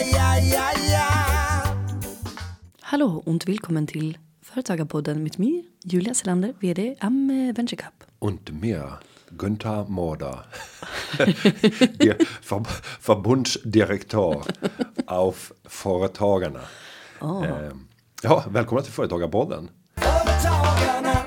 ja, ja, ja. Hallå och willkommen till Företagarpodden med mig, Julia Selander, VD am eh, Venture Cup. Und mir, Günther Morder, der Ver Förbundsdirektör auf Företagarna. Eh, ja, välkomna till Företagarpodden. Företagarna.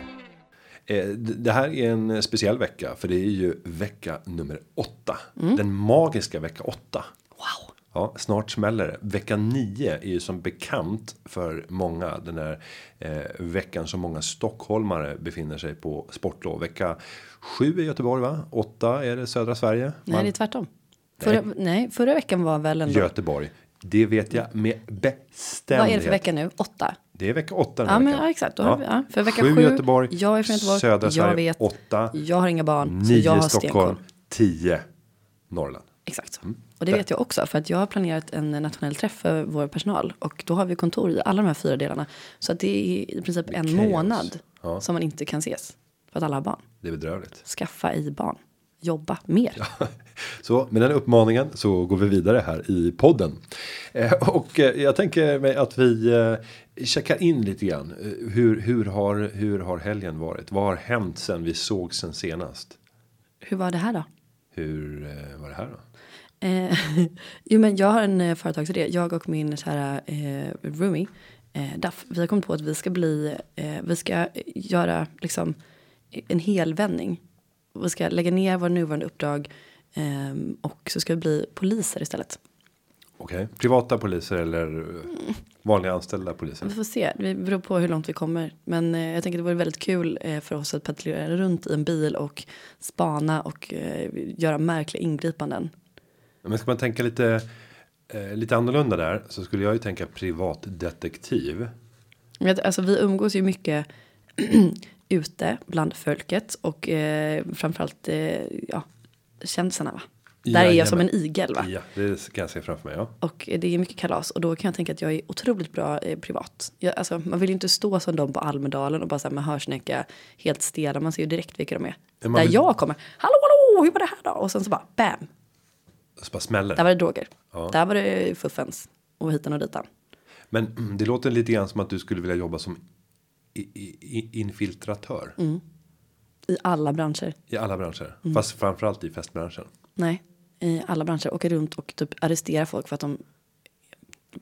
Eh, det här är en speciell vecka, för det är ju vecka nummer åtta. Den magiska vecka åtta. Wow. Ja, snart smäller det. Vecka 9 är ju som bekant för många den här eh, veckan som många stockholmare befinner sig på sportlov. Vecka 7 är Göteborg va? 8 är det södra Sverige. Nej, Man- det är tvärtom. Förra, nej, förra veckan var väl ändå... Göteborg. Det vet jag med bestämdhet. Vad är det för vecka nu? Åtta? Det är vecka 8 den Ja, här men, veckan. ja, exakt. Då har vi- ja, för vecka Sju sju, Göteborg. jag är från Göteborg, Södra jag Sverige vet. 8. Jag har inga barn, så 9 jag har Stockholm. stenkoll. 10 Norrland. Exakt. Mm. Och det vet jag också för att jag har planerat en nationell träff för vår personal och då har vi kontor i alla de här fyra delarna. Så att det är i princip en kaos. månad Ja. som man inte kan ses för att alla har barn. Det är bedrövligt. Skaffa i barn. Jobba mer. Så med den uppmaningen så går vi vidare här i podden. Eh, och eh, jag tänker mig att vi eh, checkar in lite grann. Hur, hur, har, hur har helgen varit? Vad har hänt sen vi såg sen senast? Hur var det här då? Hur var det här då? Eh, jo, men jag har en eh, företagsidé. Jag och min kära eh, roomie, eh, Duff, vi har kommit på att vi ska bli, eh, vi ska göra liksom en helvändning. Vi ska lägga ner våra nuvarande uppdrag eh, och så ska vi bli poliser istället. Okej, privata poliser eller vanliga anställda poliser? Vi får se, det beror på hur långt vi kommer. Men eh, jag tänker det vore väldigt kul eh, för oss att patrullera runt i en bil och spana och eh, göra märkliga ingripanden. Men ska man tänka lite, eh, lite annorlunda där så skulle jag ju tänka privatdetektiv. Alltså vi umgås ju mycket ute bland folket och eh, framförallt eh, ja, kändisarna va? Där är jag som en igel va? Ja, det kan jag se framför mig. Ja. Och det är mycket kalas och då kan jag tänka att jag är otroligt bra eh, privat. Jag, alltså, man vill ju inte stå som de på Almedalen och bara så här med hörsnäcka helt stela. Man ser ju direkt vilka de är. Man Där vill- jag kommer. Hallå hallå, hur var det här då? Och sen så bara bam. Så bara smäller. Där var det droger. Ja. Där var det fuffens. Och hitan och ditan. Men det låter lite grann som att du skulle vilja jobba som i, i, infiltratör. Mm. I alla branscher. I alla branscher. Mm. Fast framförallt i festbranschen. Nej, i alla branscher. Åka runt och typ arrestera folk för att de...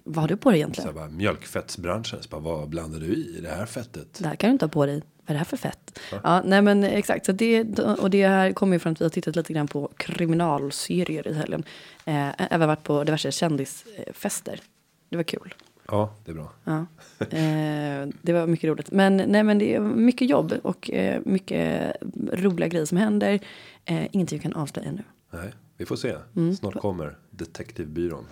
Vad har du på dig Så egentligen? här bara, mjölkfettsbranschen. Så bara, vad blandar du i det här fettet? Det här kan du inte ha på dig. Vad är det här för fett? Ja, nej men exakt. Så det, och det här kommer ju från att vi har tittat lite grann på kriminalserier i helgen. Eh, även varit på diverse kändisfester. Det var kul. Ja, det är bra. Ja. Eh, det var mycket roligt. Men, nej, men det är mycket jobb och eh, mycket roliga grejer som händer. Eh, ingenting jag kan avslöja ännu. Nej, vi får se. Mm. Snart kommer detektivbyrån.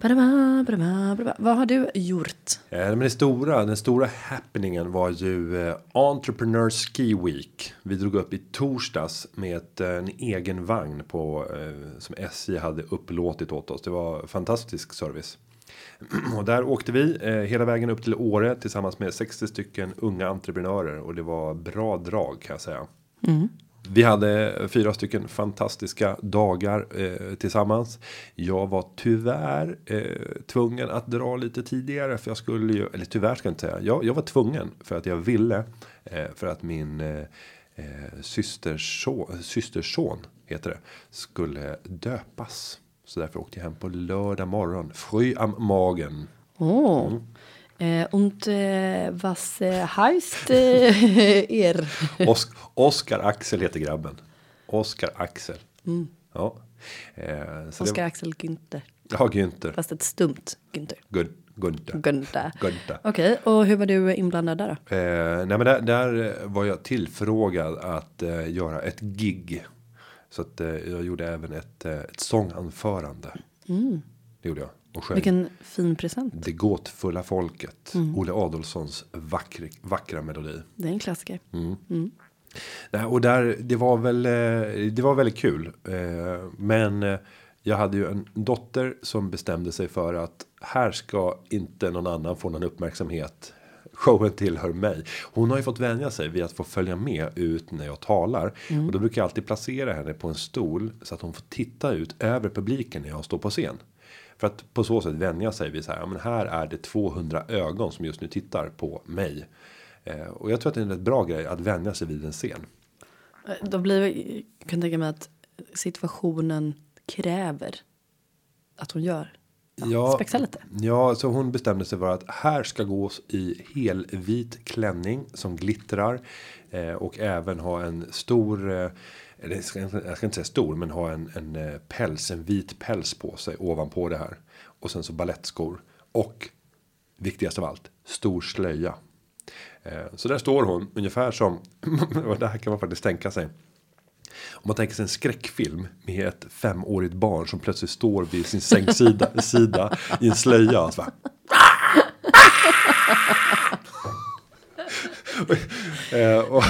Badaba, badaba, badaba. Vad har du gjort? Eh, men det stora, den stora happeningen var ju eh, Entrepreneur Ski Week. Vi drog upp i torsdags med ett, eh, en egen vagn på eh, som SJ hade upplåtit åt oss. Det var fantastisk service. Och där åkte vi eh, hela vägen upp till Åre tillsammans med 60 stycken unga entreprenörer och det var bra drag kan jag säga. Vi hade fyra stycken fantastiska dagar eh, tillsammans. Jag var tyvärr eh, tvungen att dra lite tidigare för jag skulle ju, eller tyvärr ska jag inte säga. Jag, jag var tvungen för att jag ville. Eh, för att min eh, eh, systerson, systerson heter det, skulle döpas. Så därför åkte jag hem på lördag morgon. Früh am Morgen. Åh. Mm. Eh, und eh, was eh, heißt eh, er? Osk, Oskar Axel heter grabben. Oskar Axel. Ja. Mm. Oskar det, Axel Günther. ja, Günther. Fast ett stumt Günther. Gun, Gunta. Günther. Gunta. Okej, och hur var du inblandad där då? Eh, nej men där, där var jag tillfrågad att eh, göra ett gig. Så att eh, jag gjorde även ett, ett sånganförande. Det gjorde jag. Och sjöng Vilken fin present. Det gåtfulla folket. Olle Adolfssons vackra, vackra melodi. Det är en klassiker. Nej, och där, det var väl, eh, det var väldigt kul. Eh, Men eh, jag hade ju en dotter som bestämde sig för att här ska inte någon annan få någon uppmärksamhet. Showen tillhör mig. Hon har ju fått vänja sig vid att få följa med ut när jag talar. Och då brukar jag alltid placera henne på en stol. Så att hon får titta ut över publiken när jag står på scen. För att på så sätt vänja sig vid så här. Ja, men här är det 200 ögon som just nu tittar på mig. Eh, och jag tror att det är en rätt bra grej att vänja sig vid en scen. Eh, då blir det, jag kan tänka mig att situationen kräver att hon gör. Ja, spexa lite. Ja, så hon bestämde sig för att här ska gås i helvit klänning som glittrar eh, och även ha en stor. Eh, eller jag ska, inte- jag ska inte säga stor, men ha en, en eh, päls, en vit päls på sig ovanpå det här. Och sen så ballettskor och viktigast av allt stor slöja. Eh, så där står hon ungefär som och det här kan man faktiskt tänka sig. Om man tänker sig en skräckfilm med ett femårigt barn som plötsligt står vid sin sängsida sida i en slöja. Så bara, Eh, och,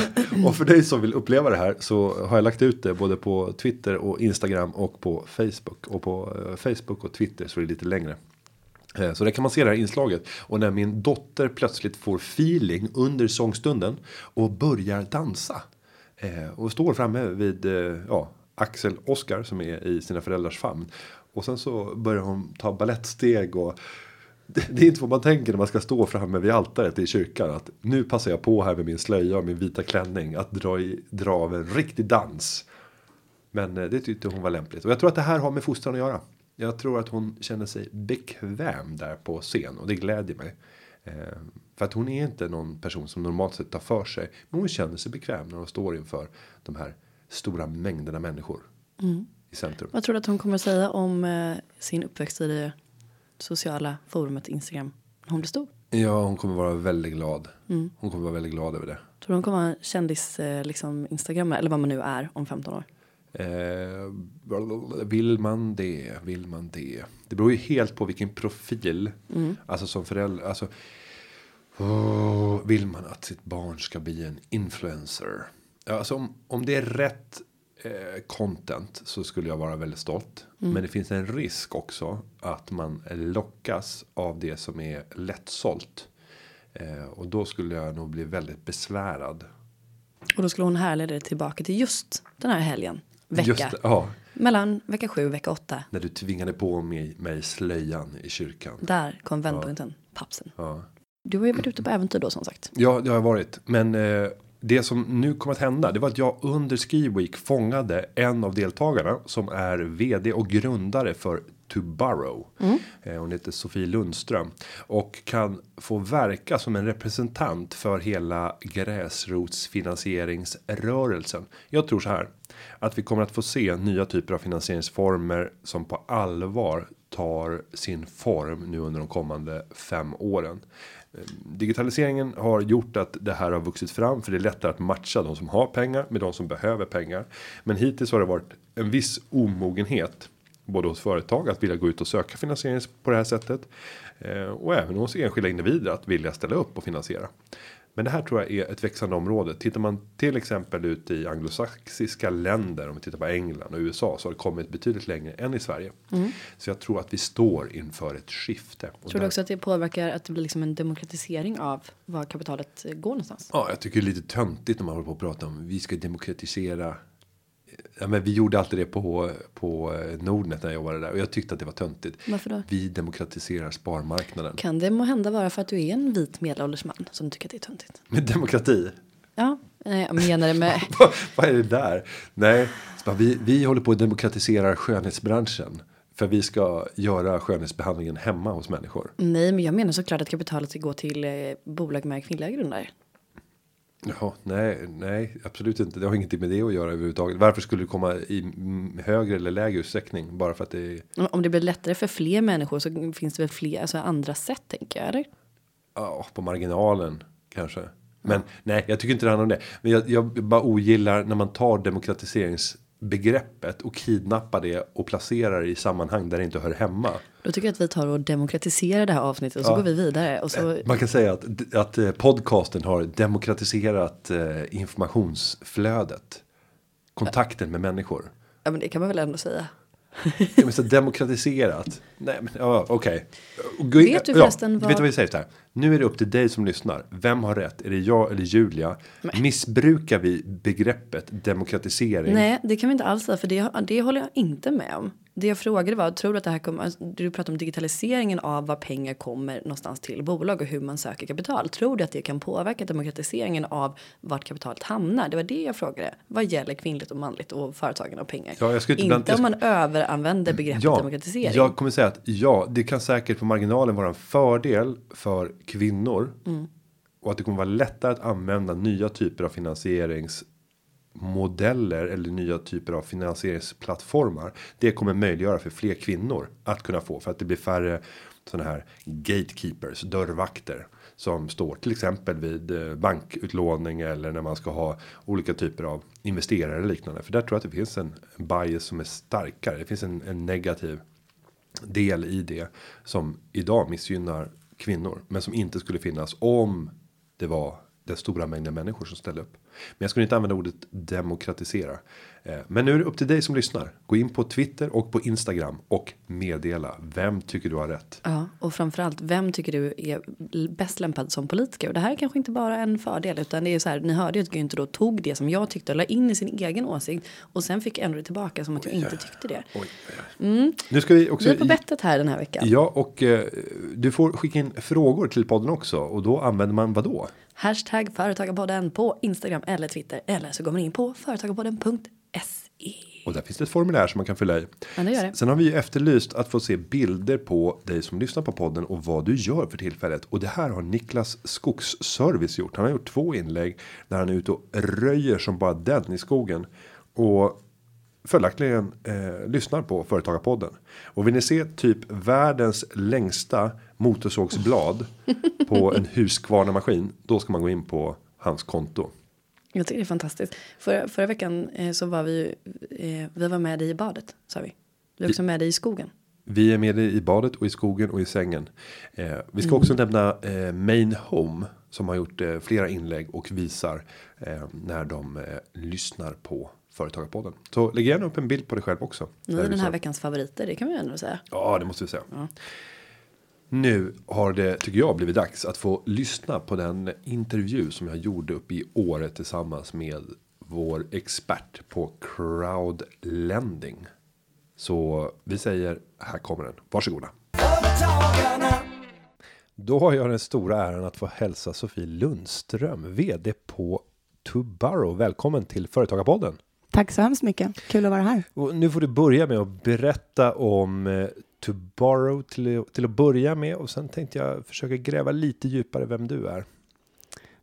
och för dig som vill uppleva det här så har jag lagt ut det både på Twitter och Instagram och på Facebook. Och på eh, Facebook och Twitter så är det lite längre. Eh, Så där kan man se det här inslaget. Och när min dotter plötsligt får feeling under sångstunden och börjar dansa. Eh, Och står framme vid eh, ja, Axel Oskar som är i sina föräldrars famn. Och sen så börjar hon ta ballettsteg och det, det är inte vad man tänker när man ska stå framme vid altaret i kyrkan. Att nu passar jag på här med min slöja och min vita klänning. Att dra, i, dra av en riktig dans. Men eh, det tyckte hon var lämpligt. Och jag tror att det här har med fostran att göra. Jag tror att hon känner sig bekväm där på scen. Och det glädjer mig. Eh, för att hon är inte någon person som normalt sett tar för sig. Men hon känner sig bekväm när hon står inför de här stora mängderna människor. I centrum. Vad tror du att hon kommer säga om eh, sin uppväxt i det sociala forumet Instagram? När hon blir stor. Ja, hon kommer vara väldigt glad. Hon kommer vara väldigt glad över det. Tror du hon kommer vara kändis eh, liksom Instagrammare eller vad man nu är om 15 år? Eh, vill man det? Vill man det? Det beror ju helt på vilken profil. Alltså som förälder. Alltså, åh, vill man att sitt barn ska bli en influencer? Alltså om, om det är rätt eh, content så skulle jag vara väldigt stolt. Men det finns en risk också att man lockas av det som är lättsålt. Eh, och då skulle jag nog bli väldigt besvärad. Och då skulle hon härleda det tillbaka till just den här helgen. Vecka. Just, ja, Mellan vecka 7 och vecka 8. när du tvingade på mig, mig slöjan i kyrkan. Där kom vändpunkten. Pappsen. Ja. Du har ju varit ute på äventyr då som sagt. Ja, det har jag varit. Men eh, det som nu kommer att hända, det var att jag under Ski Week fångade en av deltagarna som är vd och grundare för To Borrow. Eh, hon heter Sofie Lundström och kan få verka som en representant för hela gräsrotsfinansieringsrörelsen. Jag tror så här att vi kommer att få se nya typer av finansieringsformer som på allvar tar sin form nu under de kommande fem åren. Eh, Digitaliseringen har gjort att det här har vuxit fram för det är lättare att matcha de som har pengar med de som behöver pengar. Men hittills har det varit en viss omogenhet både hos företag att vilja gå ut och söka finansiering på det här sättet eh, och även hos enskilda individer att vilja ställa upp och finansiera. Men det här tror jag är ett växande område. Tittar man till exempel ut i anglosaxiska länder, om vi tittar på England och USA, så har det kommit betydligt längre än i Sverige. Så jag tror att vi står inför ett skifte. Tror du där- också att det påverkar att det blir liksom en demokratisering av var kapitalet går någonstans? Ja, jag tycker det är lite töntigt när man håller på och pratar om vi ska demokratisera. Ja, men vi gjorde alltid det på, på eh, Nordnet när jag jobbade där och jag tyckte att det var töntigt. Varför då? Vi demokratiserar sparmarknaden. Kan det må hända vara för att du är en vit medelålders man som tycker att det är töntigt? Med demokrati. Ja, eh, jag menar det med Vad- Vad är det där? Nej, vi, vi håller på att demokratisera skönhetsbranschen. För vi ska göra skönhetsbehandlingen hemma hos människor. Nej, men jag menar såklart att kapitalet ska gå till eh, bolag med kvinnliga grundare. Jaha, nej, nej, absolut inte. Det har ingenting med det att göra överhuvudtaget. Varför skulle det komma i högre eller lägre utsträckning? Bara för att det är Om- det blir lättare för fler människor så finns det väl fler, alltså andra sätt tänker jag, eller? Ja, på marginalen kanske. Men nej, jag tycker inte det handlar om det. Men jag, jag bara ogillar när man tar demokratiseringsbegreppet och kidnappar det och placerar det i sammanhang där det inte hör hemma. Då tycker jag att vi tar och demokratiserar det här avsnittet och så Ja. går vi vidare. Och så, Man kan säga att, att eh, podcasten har demokratiserat eh, informationsflödet. Kontakten med människor. ja men det kan man väl ändå säga. Ja, men så demokratiserat. Nej men ja, okej. Gå- Vet du ja, förresten Vet vad- du vad vi säger så här? Nu är det upp till dig som lyssnar. Vem har rätt? Är det jag eller Julia? Missbrukar vi begreppet demokratisering? Nej, det kan vi inte alls säga för det, det håller jag inte med om. Det jag frågade var, tror du att det här kommer, alltså, du pratar om digitaliseringen av var pengar kommer någonstans till bolag och hur man söker kapital. Tror du att det kan påverka demokratiseringen av vart kapitalet hamnar? Det var det jag frågade. Vad gäller kvinnligt och manligt och företagen och pengar? Ja, jag skulle inte- jag om man överanvänder begreppet demokratisering. Jag kommer säga att ja, det kan säkert på marginalen vara en fördel för kvinnor. Mm. Och att det kommer vara lättare att använda nya typer av finansieringsmodeller eller nya typer av finansieringsplattformar. Det kommer möjliggöra för fler kvinnor att kunna få för att det blir färre sådana här gatekeepers, dörrvakter som står till exempel vid eh, bankutlåning eller när man ska ha olika typer av investerare eller liknande. För där tror jag att det finns en bias som är starkare. Det finns en, en negativ del i det som idag missgynnar kvinnor, men som inte skulle finnas om det var den stora mängden människor som ställde upp. Men jag skulle inte använda ordet demokratisera. Eh, Men nu är det upp till dig som lyssnar. Gå in på Twitter och på Instagram och meddela. Vem tycker du har rätt? Ja, och framförallt, vem tycker du är bäst lämpad som politiker? Och det här är kanske inte bara en fördel, utan det är så här, ni hörde ju att Günther då tog det som jag tyckte och la in i sin egen åsikt och sen fick ändra det tillbaka som att jag inte tyckte det. Oj, Nu ska vi också. Vi är på bettet här den här veckan. Ja, och eh, du får skicka in frågor till podden också och då använder man vad då? Hashtag Företagarpodden på Instagram eller Twitter eller så går man in på företagarpodden.se. Och där finns det ett formulär som man kan fylla i. Ja, det gör det. Sen har vi ju efterlyst att få se bilder på dig som lyssnar på podden och vad du gör för tillfället. Och det här har Niklas Skogsservice gjort. Han har gjort två inlägg där han är ute och röjer som bara den i skogen. Och följaktligen eh, lyssnar på Företagarpodden. Och vill ni se typ världens längsta motorsågsblad på en Husqvarna-maskin. Då ska man gå in på hans konto. Jag tycker det är fantastiskt. Förra, förra veckan eh, så var vi eh, vi var med dig i badet, sa vi. Vi är också med dig i skogen. Vi är med i badet och i skogen och i sängen. Eh, vi ska också nämna eh, Main Home som har gjort eh, flera inlägg och visar eh, när de eh, lyssnar på Företagarpodden. Så lägg gärna upp en bild på dig själv också. Ni är den här veckans favoriter, det kan vi ändå säga. Ja, det måste vi säga. Nu har det, tycker jag, blivit dags att få lyssna på den intervju som jag gjorde upp i året tillsammans med vår expert på crowdlending. Så vi säger, här kommer den. Varsågoda. Då har jag den stora äran att få hälsa Sofie Lundström, vd på Tubaro. Välkommen till Företagarpodden. Tack så hemskt mycket. Kul att vara här. Och nu får du börja med att berätta om eh, Tubaro till, till att börja med och sen tänkte jag försöka gräva lite djupare vem du är.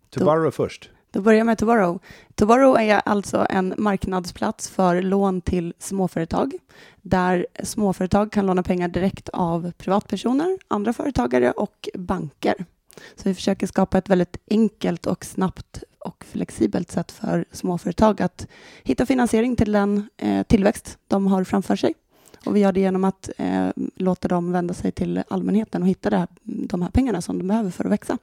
Tubaro först. Då börjar jag med Toboro. Toboro är alltså en marknadsplats för lån till småföretag där småföretag kan låna pengar direkt av privatpersoner, andra företagare och banker. Så vi försöker skapa ett väldigt enkelt och snabbt och flexibelt sätt för småföretag att hitta finansiering till den eh, tillväxt de har framför sig. Och vi gör det genom att eh, låta dem vända sig till allmänheten och hitta här, de här pengarna som de behöver för att växa.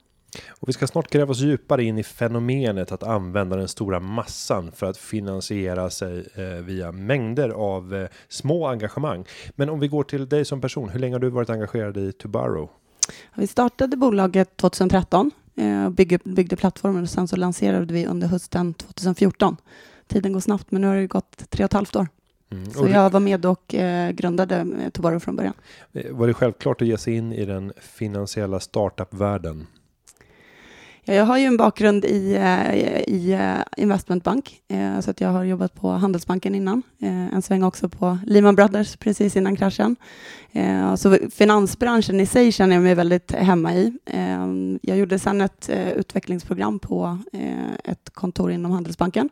Och vi ska snart gräva oss djupare in i fenomenet att använda den stora massan för att finansiera sig eh, via mängder av eh, små engagemang. Men om vi går till dig som person, hur länge har du varit engagerad i Tubaro? Vi startade bolaget 2013 eh, och byggde, byggde plattformen och sen så lanserade vi under hösten 2014. Tiden går snabbt men nu har det gått tre och ett halvt år. Mm. Så jag var med och eh, grundade eh, Tobaro från början. eh, Var det självklart att ge sig in i den finansiella startup-världen? Ja, jag har ju en bakgrund i, eh, i investmentbank eh, så att jag har jobbat på Handelsbanken innan. Eh, en sväng också på Lehman Brothers precis innan kraschen. Så finansbranschen i sig känner jag mig väldigt hemma i. Jag gjorde sedan ett utvecklingsprogram på ett kontor inom Handelsbanken.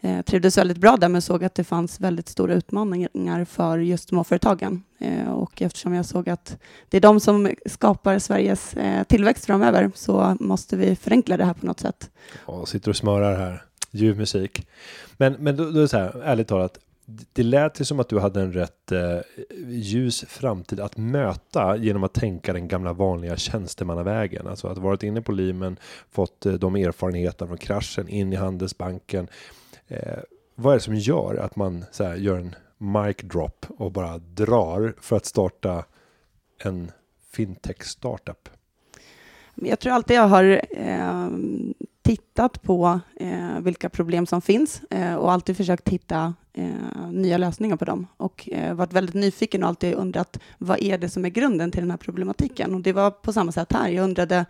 Eh, trivdes väldigt bra där men såg att det fanns väldigt stora utmaningar för just småföretagen. Eh, och eftersom jag såg att det är de som skapar Sveriges eh, tillväxt framöver så måste vi förenkla det här på något sätt. Ja, sitter och smörar här. Ljuv musik. Men, men då, då är det så här, ärligt talat. Det lät ju som att du hade en rätt eh, ljus framtid att möta genom att tänka den gamla vanliga tjänstemannavägen. Alltså att varit inne på Limen, fått eh, de erfarenheterna från kraschen in i Handelsbanken. Eh, vad är det som gör att man så här, gör en mic drop och bara drar för att starta en fintech startup? Jag tror alltid jag har eh, tittat på eh, vilka problem som finns eh, och alltid försökt hitta eh, nya lösningar på dem och eh, varit väldigt nyfiken och alltid undrat vad är det som är grunden till den här problematiken? Och det var på samma sätt här. Jag undrade,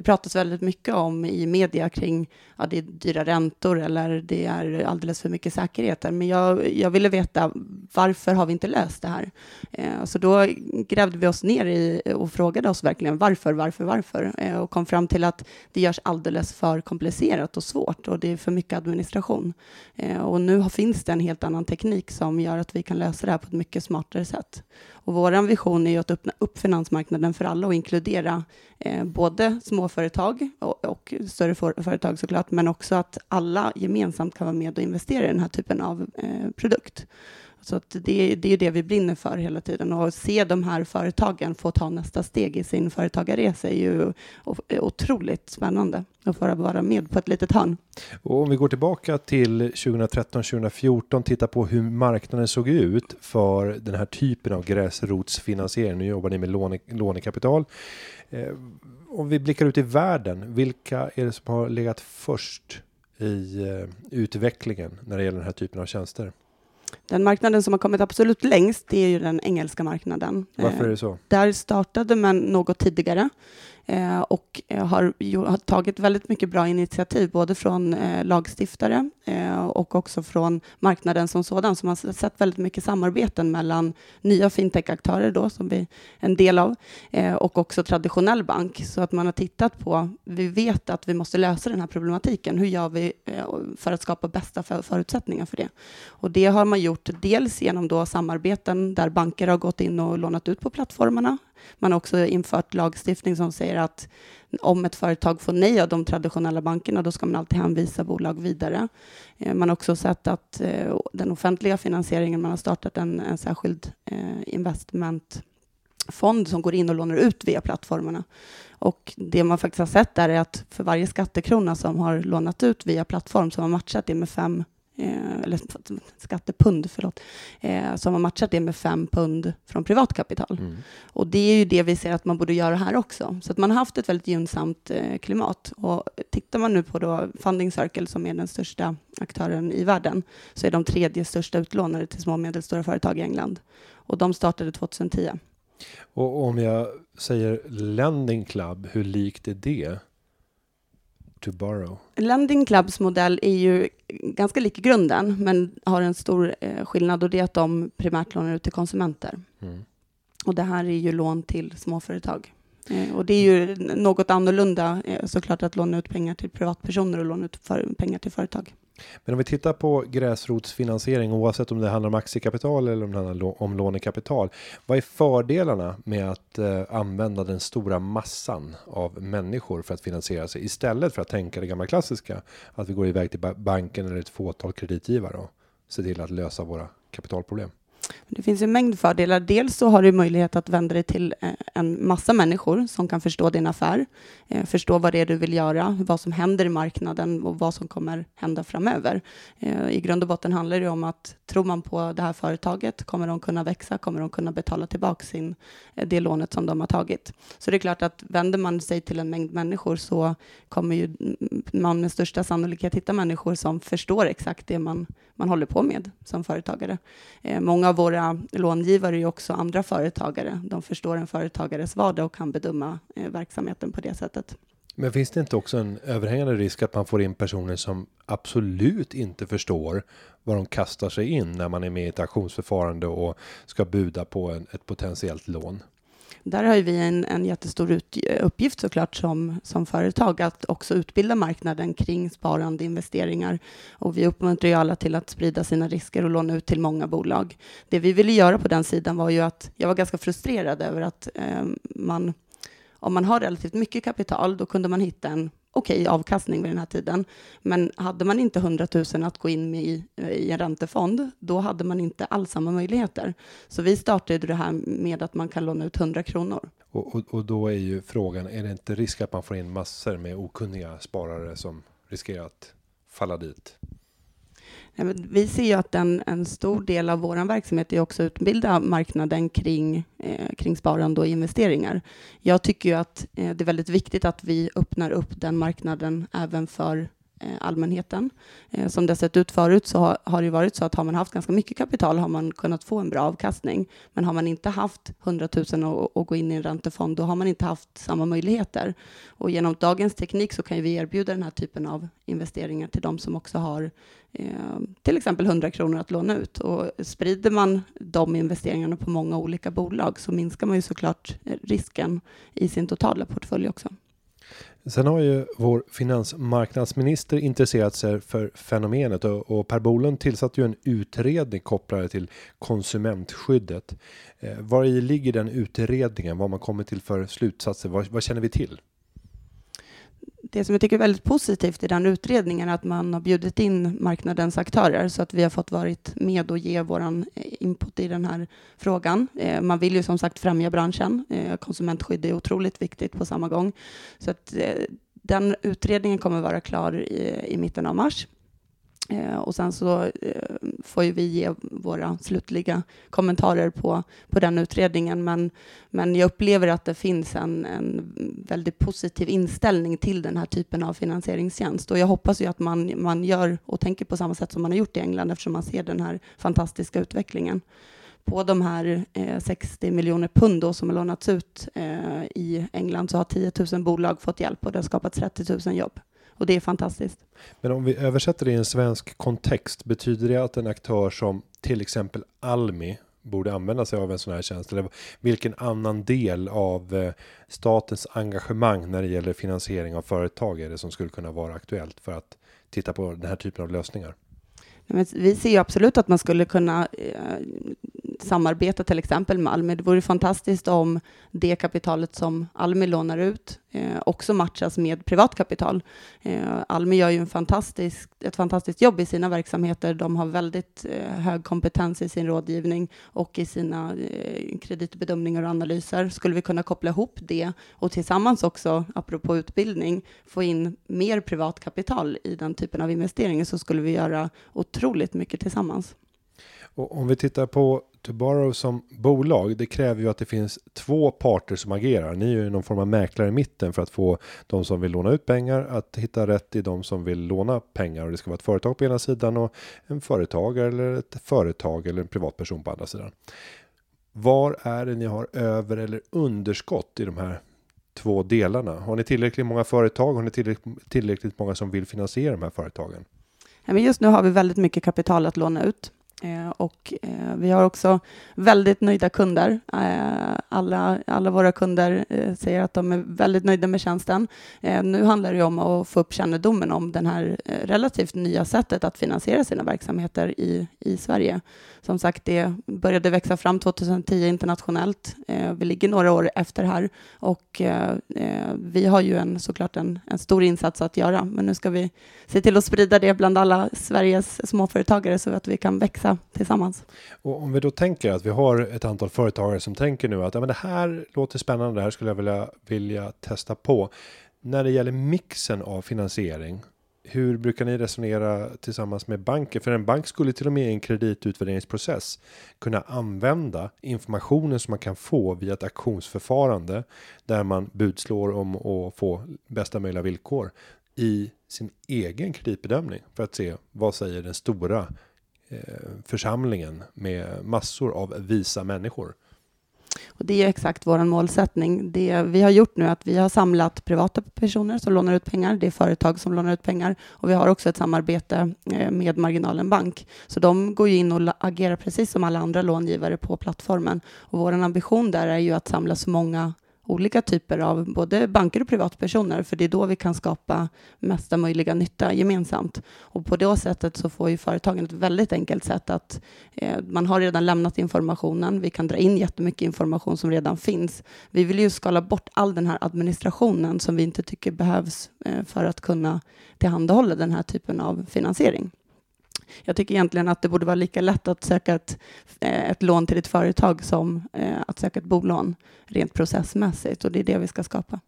det pratas väldigt mycket om i media kring ja, det är dyra räntor eller det är alldeles för mycket säkerheter. Men jag, jag ville veta varför har vi inte löst det här? Eh, så då grävde vi oss ner i och frågade oss verkligen varför, varför, varför? Eh, och kom fram till att det görs alldeles för komplicerat och svårt och det är för mycket administration. Eh, och nu finns det en helt annan teknik som gör att vi kan lösa det här på ett mycket smartare sätt. Och vår vision är ju att öppna upp finansmarknaden för alla och inkludera eh, både småföretag och, och större för, företag såklart, men också att alla gemensamt kan vara med och investera i den här typen av eh, produkt. Så att det, det är det vi brinner för hela tiden och se de här företagen få ta nästa steg i sin företagarresa är ju otroligt spännande att få vara med på ett litet hörn. Och om vi går tillbaka till 2013-2014, titta på hur marknaden såg ut för den här typen av gräsrotsfinansiering. Nu jobbar ni med låne, lånekapital. Eh, om vi blickar ut i världen, vilka är det som har legat först i eh, utvecklingen när det gäller den här typen av tjänster? Den marknaden som har kommit absolut längst, det är ju den engelska marknaden. Varför är det så? Eh, där startade man något tidigare Eh, och eh, har, har, tagit väldigt mycket bra initiativ, både från eh, lagstiftare eh, och också från marknaden som sådan, som har sett väldigt mycket samarbeten mellan nya fintech-aktörer då, som vi är en del av, eh, och också traditionell bank. Så att man har tittat på, vi vet att vi måste lösa den här problematiken. Hur gör vi eh, för att skapa bästa för, förutsättningar för det? Och det har man gjort dels genom då samarbeten där banker har gått in och lånat ut på plattformarna man har också infört lagstiftning som säger att om ett företag får nej av de traditionella bankerna, då ska man alltid hänvisa bolag vidare. Eh, man har också sett att eh, den offentliga finansieringen, man har startat en, en särskild eh, investmentfond som går in och lånar ut via plattformarna. Och det man faktiskt har sett där är att för varje skattekrona som har lånat ut via plattform så har man matchat det med fem eh, eller skattepund, förlåt, eh, som har matchat det med fem pund från privatkapital. Mm. Och det är ju det vi ser att man borde göra här också. Så att man har haft ett väldigt gynnsamt eh, klimat. Och tittar man nu på då Funding Circle, som är den största aktören i världen, så är de tredje största utlånare till små och medelstora företag i England. Och de startade 2010. Och om jag säger Lending Club, hur likt är det? To borrow? Lending Clubs modell är ju ganska lik grunden, men har en stor eh, skillnad och det är att de primärt lånar ut till konsumenter. Mm. Och det här är ju lån till småföretag. Eh, och det är ju något annorlunda eh, såklart att låna ut pengar till privatpersoner och låna ut pengar till företag. Men om vi tittar på gräsrotsfinansiering oavsett om det handlar om aktiekapital eller om det handlar om lånekapital. Vad är fördelarna med att eh, använda den stora massan av människor för att finansiera sig istället för att tänka det gamla klassiska att vi går iväg till banken eller ett fåtal kreditgivare och ser till att lösa våra kapitalproblem? Det finns en mängd fördelar. Dels så har du möjlighet att vända dig till eh, en massa människor som kan förstå din affär, eh, förstå vad det är du vill göra, vad som händer i marknaden och vad som kommer hända framöver. Eh, I grund och botten handlar det om att tror man på det här företaget, kommer de kunna växa, kommer de kunna betala tillbaka sin, det lånet som de har tagit. Så det är klart att vänder man sig till en mängd människor så kommer ju man med största sannolikhet hitta människor som förstår exakt det man, man håller på med som företagare. Eh, många av våra långivare är ju också andra företagare. De förstår en företagares vardag och kan bedöma eh, verksamheten på det sättet. Men finns det inte också en överhängande risk att man får in personer som absolut inte förstår vad de kastar sig in när man är med i ett auktionsförfarande och ska buda på en, ett potentiellt lån? Där har vi en, en jättestor ut, eh, uppgift såklart som, som företag att också utbilda marknaden kring sparande investeringar. Och vi uppmuntrar ju alla till att sprida sina risker och låna ut till många bolag. Det vi ville göra på den sidan var ju att jag var ganska frustrerad över att eh, man om man har relativt mycket kapital, då kunde man hitta en okej okay, avkastning vid den här tiden. Men hade man inte 100 000 att gå in med i, i en räntefond, då hade man inte alls samma möjligheter. Så vi startade det här med att man kan låna ut 100 kronor. Och, och, och då är ju frågan, är det inte risk att man får in massor med okunniga sparare som riskerar att falla dit? Vi ser ju att en, en stor del av vår verksamhet är också att utbilda marknaden kring, eh, kring sparande och investeringar. Jag tycker ju att eh, det är väldigt viktigt att vi öppnar upp den marknaden även för Eh, allmänheten. Eh, som det har sett ut förut så har, har det varit så att har man haft ganska mycket kapital har man kunnat få en bra avkastning. Men har man inte haft 100 000 och, gå in i en räntefond, då har man inte haft samma möjligheter. Och genom dagens teknik så kan ju vi erbjuda den här typen av investeringar till de som också har eh, till exempel 100 kronor att låna ut. Och sprider man de investeringarna på många olika bolag så minskar man ju såklart eh, risken i sin totala portfölj också. Sen har ju vår finansmarknadsminister intresserat sig för fenomenet och, och Per Bolund tillsatte ju en utredning kopplade till konsumentskyddet. Eh, var i ligger den utredningen? Vad har man kommit till för slutsatser? Vad, vad känner vi till? Det som jag tycker är väldigt positivt i den utredningen är att man har bjudit in marknadens aktörer så att vi har fått varit med och ge våran eh, input i den här frågan. Eh, man vill ju som sagt främja branschen. Eh, konsumentskydd är otroligt viktigt på samma gång. Så att den utredningen kommer vara klar i, i mitten av mars. Eh, Och sen så eh, får ju vi ge våra slutliga kommentarer på, på den utredningen. Men, men jag upplever att det finns en, en väldigt positiv inställning till den här typen av finansieringstjänst. Och jag hoppas ju att man, man gör och tänker på samma sätt som man har gjort i England eftersom man ser den här fantastiska utvecklingen. På de här eh, 60 miljoner pund då som har lånats ut eh, i England så har 10 000 bolag fått hjälp och det har skapat 30 000 jobb. Och det är fantastiskt. Men om vi översätter det i en svensk kontext, betyder det att en aktör som till exempel Almi borde använda sig av en sån här tjänst? Eller vilken annan del av eh, statens engagemang när det gäller finansiering av företag är det som skulle kunna vara aktuellt för att titta på den här typen av lösningar? Vi ser ju absolut att man skulle kunna eh, samarbeta till exempel med Almi. Det vore fantastiskt om det kapitalet som Almi lånar ut eh, också matchas med privatkapital. Eh, Almi gör ju en fantastisk, ett fantastiskt jobb i sina verksamheter. De har väldigt eh, hög kompetens i sin rådgivning och i sina eh, kreditbedömningar och analyser. Skulle vi kunna koppla ihop det och tillsammans också, apropå utbildning, få in mer privatkapital i den typen av investeringar så skulle vi göra otroligt mycket tillsammans. Och om vi tittar på Tobarrow som bolag, det kräver ju att det finns två parter som agerar. Ni är ju någon form av mäklare i mitten för att få de som vill låna ut pengar att hitta rätt i de som vill låna pengar. Och det ska vara ett företag på ena sidan och en företagare eller ett företag eller en privatperson på andra sidan. Var är det ni har över eller underskott i de här två delarna? Har ni tillräckligt många företag? Har ni tillräckligt, tillräckligt många som vill finansiera de här företagen? Just nu har vi väldigt mycket kapital att låna ut. Eh, och eh, vi har också väldigt nöjda kunder. Eh, alla, alla våra kunder eh, säger att de är väldigt nöjda med tjänsten. Eh, nu handlar det om att få upp kännedomen om det här eh, relativt nya sättet att finansiera sina verksamheter i, i Sverige. Som sagt, det började växa fram 2010 internationellt. Eh, vi ligger några år efter här och eh, eh, vi har ju en, såklart en, en stor insats att göra. Men nu ska vi se till att sprida det bland alla Sveriges småföretagare så att vi kan växa tillsammans. Och om vi då tänker att vi har ett antal företagare som tänker nu att ja, men det här låter spännande, det här skulle jag vilja, vilja testa på. När det gäller mixen av finansiering, hur brukar ni resonera tillsammans med banker? För en bank skulle till och med i en kreditutvärderingsprocess kunna använda informationen som man kan få via ett auktionsförfarande där man budslår om att få bästa möjliga villkor i sin egen kreditbedömning för att se vad säger den stora Eh, församlingen med massor av visa människor. Och det är exakt vår målsättning. Det vi har gjort nu är att vi har samlat privata personer som lånar ut pengar. Det är företag som lånar ut pengar och vi har också ett samarbete eh, med Marginalen Bank. Så de går ju in och agerar precis som alla andra långivare på plattformen. Och vår ambition där är ju att samla så många olika typer av både banker och privatpersoner, för det är då vi kan skapa mesta möjliga nytta gemensamt. Och på det sättet så får ju företagen ett väldigt enkelt sätt att eh, man har redan lämnat informationen. Vi kan dra in jättemycket information som redan finns. Vi vill ju skala bort all den här administrationen som vi inte tycker behövs eh, för att kunna tillhandahålla den här typen av finansiering. Jag tycker egentligen att det borde vara lika lätt att söka ett, eh, ett lån till ett företag som eh, att söka ett bolån rent processmässigt och det är det vi ska skapa.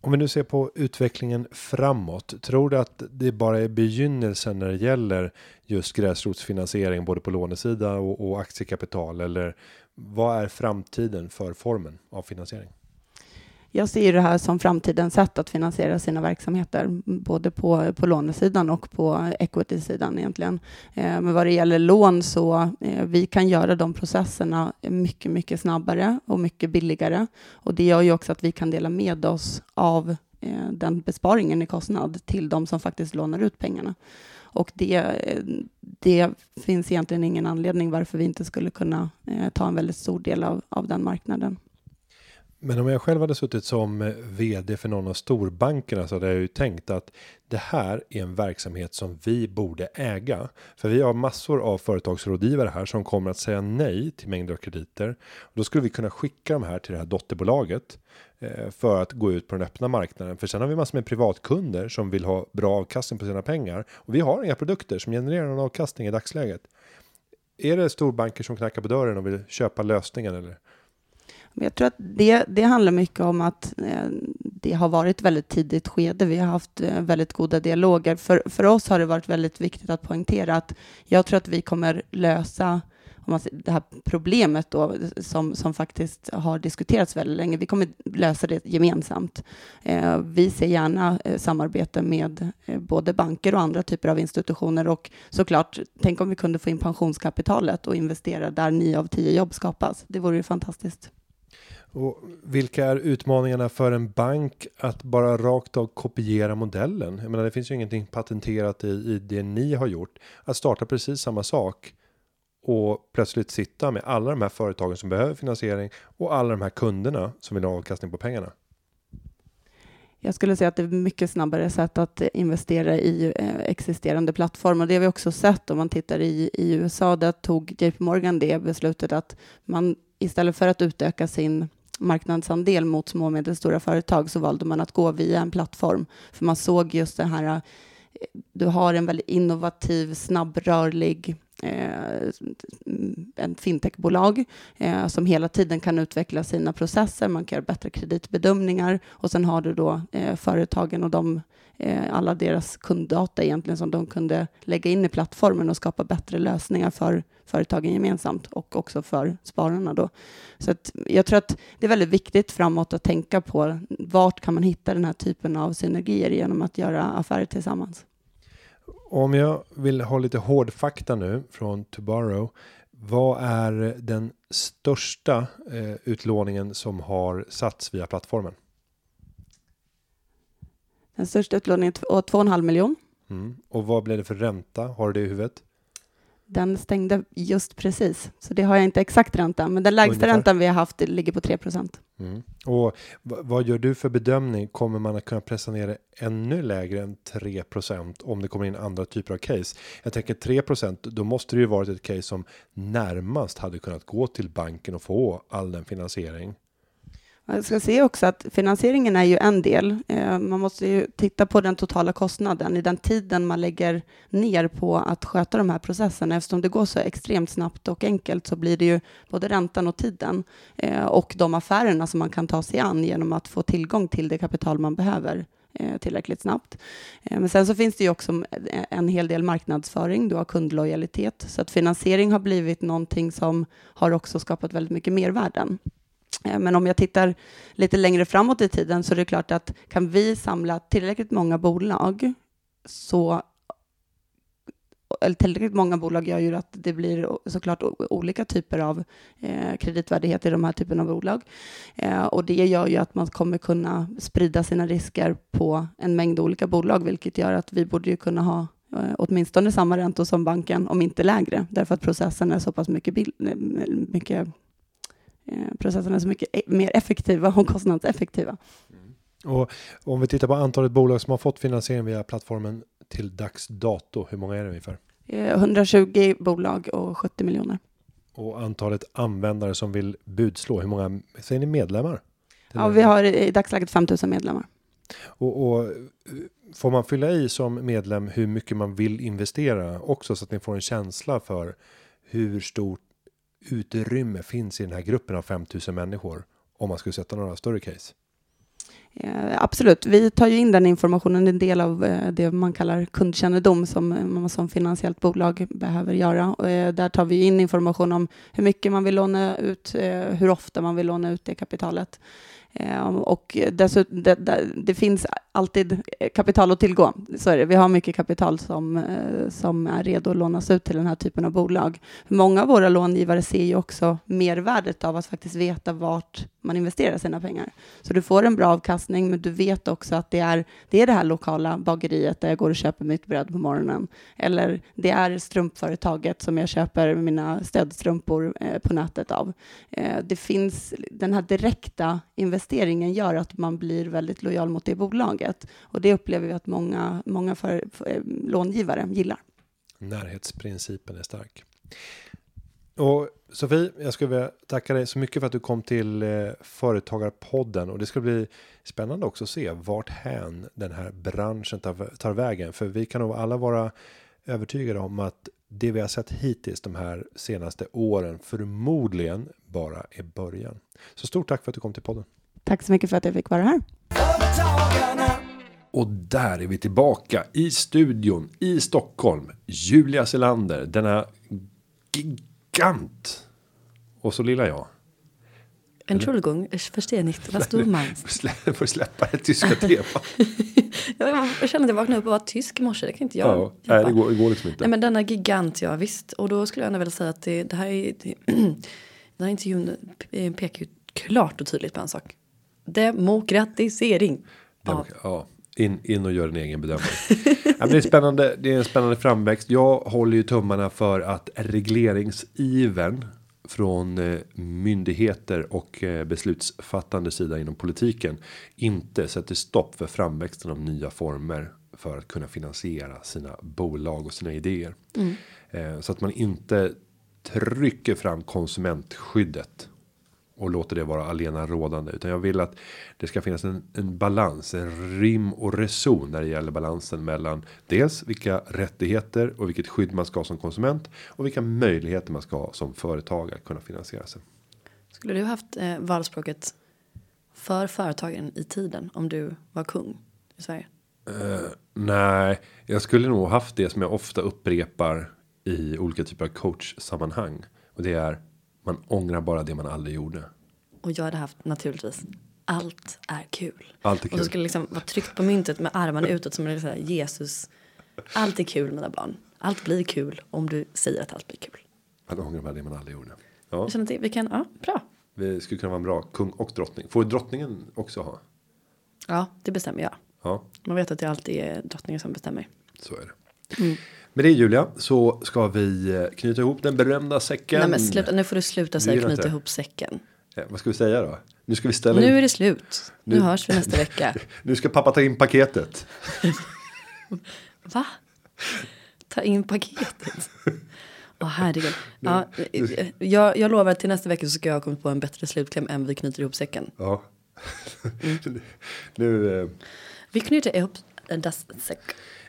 Om vi nu ser på utvecklingen framåt. Tror du att det bara är begynnelsen när det gäller just gräsrotsfinansiering både på lånesida och, och aktiekapital eller vad är framtiden för formen av finansiering? Jag ser det här som framtidens sätt att finansiera sina verksamheter, både på, på lånesidan och på equity-sidan egentligen. Eh, men vad det gäller lån så eh, vi kan göra de processerna mycket, mycket snabbare och mycket billigare. Och det gör ju också att vi kan dela med oss av eh, den besparingen i kostnad till de som faktiskt lånar ut pengarna. Och det, eh, det finns egentligen ingen anledning varför vi inte skulle kunna eh, ta en väldigt stor del av, av den marknaden. Men om jag själv hade suttit som eh, vd för någon av storbankerna så hade jag ju tänkt att det här är en verksamhet som vi borde äga. För vi har massor av företagsrådgivare här som kommer att säga nej till mängder av krediter. Och då skulle vi kunna skicka de här till det här dotterbolaget eh, för att gå ut på den öppna marknaden. För sen har vi massor med privatkunder som vill ha bra avkastning på sina pengar och vi har inga produkter som genererar någon avkastning i dagsläget. Är det storbanker som knackar på dörren och vill köpa lösningen eller? Men jag tror att det, det handlar mycket om att eh, det har varit väldigt tidigt skede. Vi har haft eh, väldigt goda dialoger. För, för oss har det varit väldigt viktigt att poängtera att jag tror att vi kommer lösa om man, det här problemet då, som, som faktiskt har diskuterats väldigt länge. Vi kommer lösa det gemensamt. Eh, vi ser gärna eh, samarbete med eh, både banker och andra typer av institutioner och såklart, tänk om vi kunde få in pensionskapitalet och investera där nio av tio jobb skapas. Det vore ju fantastiskt. Och vilka är utmaningarna för en bank att bara rakt av kopiera modellen? Jag menar, det finns ju ingenting patenterat i, i det ni har gjort. Att starta precis samma sak och plötsligt sitta med alla de här företagen som behöver finansiering och alla de här kunderna som vill ha avkastning på pengarna. Jag skulle säga att det är mycket snabbare sätt att investera i eh, existerande plattformar. Det har vi också sett om man tittar i, i USA. Där tog JP Morgan det beslutet att man istället för att utöka sin marknadsandel mot små och medelstora företag så valde man att gå via en plattform. För man såg just det här, eh, du har en väldigt innovativ, snabbrörlig eh, en fintechbolag eh, som hela tiden kan utveckla sina processer, man kan göra bättre kreditbedömningar och sen har du då eh, företagen och de, eh, alla deras kunddata egentligen som de kunde lägga in i plattformen och skapa bättre lösningar för företagen gemensamt och också för spararna då. Så att jag tror att det är väldigt viktigt framåt att tänka på vart kan man hitta den här typen av synergier genom att göra affärer tillsammans. Om jag vill ha lite hårdfakta nu från Tomorrow. Vad är den största eh, utlåningen som har satts via plattformen? Den största utlåningen är 2,5 miljon. Mm. Och vad blev det för ränta? Har du det i huvudet? Den stängde just precis, så det har jag inte exakt ränta, men den lägsta Ungefär. räntan vi har haft ligger på 3 procent. Mm. Och vad gör du för bedömning? Kommer man att kunna pressa ner det ännu lägre än 3% om det kommer in andra typer av case? Jag tänker 3 då måste det ju varit ett case som närmast hade kunnat gå till banken och få all den finansiering. Jag ska se också att finansieringen är ju en del. Eh, man måste ju titta på den totala kostnaden i den tiden man lägger ner på att sköta de här processerna. Eftersom det går så extremt snabbt och enkelt så blir det ju både räntan och tiden eh, och de affärerna som man kan ta sig an genom att få tillgång till det kapital man behöver eh, tillräckligt snabbt. Men sen så finns det ju också en hel del marknadsföring, du har kundlojalitet, så att finansiering har blivit någonting som har också skapat väldigt mycket mervärden. Eh, men om jag tittar lite längre framåt i tiden så är det klart att kan vi samla tillräckligt många bolag så eller tillräckligt många bolag gör ju att det blir såklart olika typer av eh, kreditvärdighet i de här typerna av bolag. Eh, och det gör ju att man kommer kunna sprida sina risker på en mängd olika bolag, vilket gör att vi borde ju kunna ha eh, åtminstone samma räntor som banken, om inte lägre, därför att processen är så pass mycket, mycket processerna är så mycket e- mer effektiva och kostnadseffektiva. Och om vi tittar på antalet bolag som har fått finansiering via plattformen till dags dato, hur många är det ungefär? Eh, 120 bolag och 70 miljoner. Och antalet användare som vill budslå, hur många säger ni medlemmar? Ja, vi har i dagsläget 5 000 medlemmar. Och, och eh, får man fylla i som medlem hur mycket man vill investera också så att ni får en känsla för hur stort utrymme finns i den här gruppen av 5000 människor om man skulle sätta några större case. Eh, absolut, vi tar ju in den informationen, en del av eh, det man kallar kundkännedom som eh, man som finansiellt bolag behöver göra. Och, eh, där tar vi in information om hur mycket man vill låna ut, eh, hur ofta man vill låna ut det kapitalet. Eh, och dessutom, det, det, det finns alltid kapital att tillgå. Så är det. Vi har mycket kapital som, eh, som är redo att lånas ut till den här typen av bolag. Många av våra långivare ser ju också mervärdet av att faktiskt veta vart man investerar sina pengar. Så du får en bra avkastning, men du vet också att det är det, är det här lokala bageriet där jag går och köper mitt bröd på morgonen. Eller det är strumpföretaget som jag köper mina stödstrumpor eh, på nätet av. Eh, det finns den här direkta investeringen gör att man blir väldigt lojal mot det bolaget. Och det upplever vi att många, många för, för, eh, långivare gillar. Närhetsprincipen är stark. Och Sofie, jag skulle vilja tacka dig så mycket för att du kom till eh, Företagarpodden och det ska bli spännande också att se vart hän den här branschen tar, tar vägen. För vi kan nog alla vara övertygade om att det vi har sett hittills de här senaste åren förmodligen bara är början. Så stort tack för att du kom till podden. Tack så mycket för att jag fick vara här. Och där är vi tillbaka i studion i Stockholm. Julia Selander, denna gigant. Och så lilla jag. Entschuldigung, ich verstehe nicht, was du meinst. Får slä- Får släppa det tyska temat. Jag, kände att jag vaknade upp och var tysk i morse, det kan inte jag. Ja, nej, det går, det går liksom inte. Nej men denna gigant, ja visst. Och då skulle jag ändå vilja säga att det, det här är, det, den här intervjun pekar ju klart och tydligt på en sak. Demokratisering. Ja. ja, in, in och gör en egen bedömning. ja, men det, är spännande, det är en spännande framväxt. Jag håller ju tummarna för att regleringsiven från eh, myndigheter och eh, beslutsfattande sida inom politiken inte sätter stopp för framväxten av nya former för att kunna finansiera sina bolag och sina idéer. Eh, så att man inte trycker fram konsumentskyddet och låter det vara alena rådande utan jag vill att det ska finnas en, en balans, en rim och reson när det gäller balansen mellan dels vilka rättigheter och vilket skydd man ska ha som konsument och vilka möjligheter man ska ha som företag att kunna finansiera sig. Skulle du haft eh, valspråket för företagen i tiden om du var kung i Sverige? Nej, jag skulle nog haft det som jag ofta upprepar i olika typer av coachsammanhang och det är man ångrar bara det man aldrig gjorde. Och jag hade haft naturligtvis allt är kul. Allt är Och så kul. skulle det liksom vara tryckt på myntet med armarna utåt som en Jesus. Allt är kul mina barn. Allt blir kul om du säger att allt blir kul. Man ångrar bara det man aldrig gjorde. Ja, Jag känner att vi kan, ja bra. vi skulle kunna vara en bra kung och drottning. Får drottningen också ha? Ja, det bestämmer jag. Ja, Man vet att det alltid är drottningen som bestämmer. så är det. Med det Julia så ska vi eh, knyta ihop den berömda säcken. Nej men sluta, nu får du sluta säga knyta inte. ihop säcken. Eh, vad ska vi säga då? Nu ska vi ställa Nu in. är det slut. Nu, Nu- hörs vi nästa vecka. Nu ska pappa ta in paketet. Va? Ta in paketet. Åh herregud. Ja, eh, jag, jag lovar att till nästa vecka så ska jag ha kommit på en bättre slutkläm än vi knyter ihop säcken. Ja. Mm. nu. Eh, Vi knyter ihop das säck.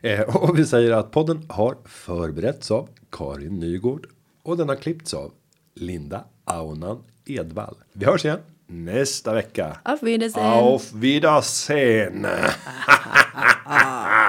Eh, och vi säger att podden har förberetts av Karin Nygård och den har klippts av Linda Aunan Edvall. Vi hörs igen nästa vecka. Auf Wiedersehen. Auf Wiedersehen.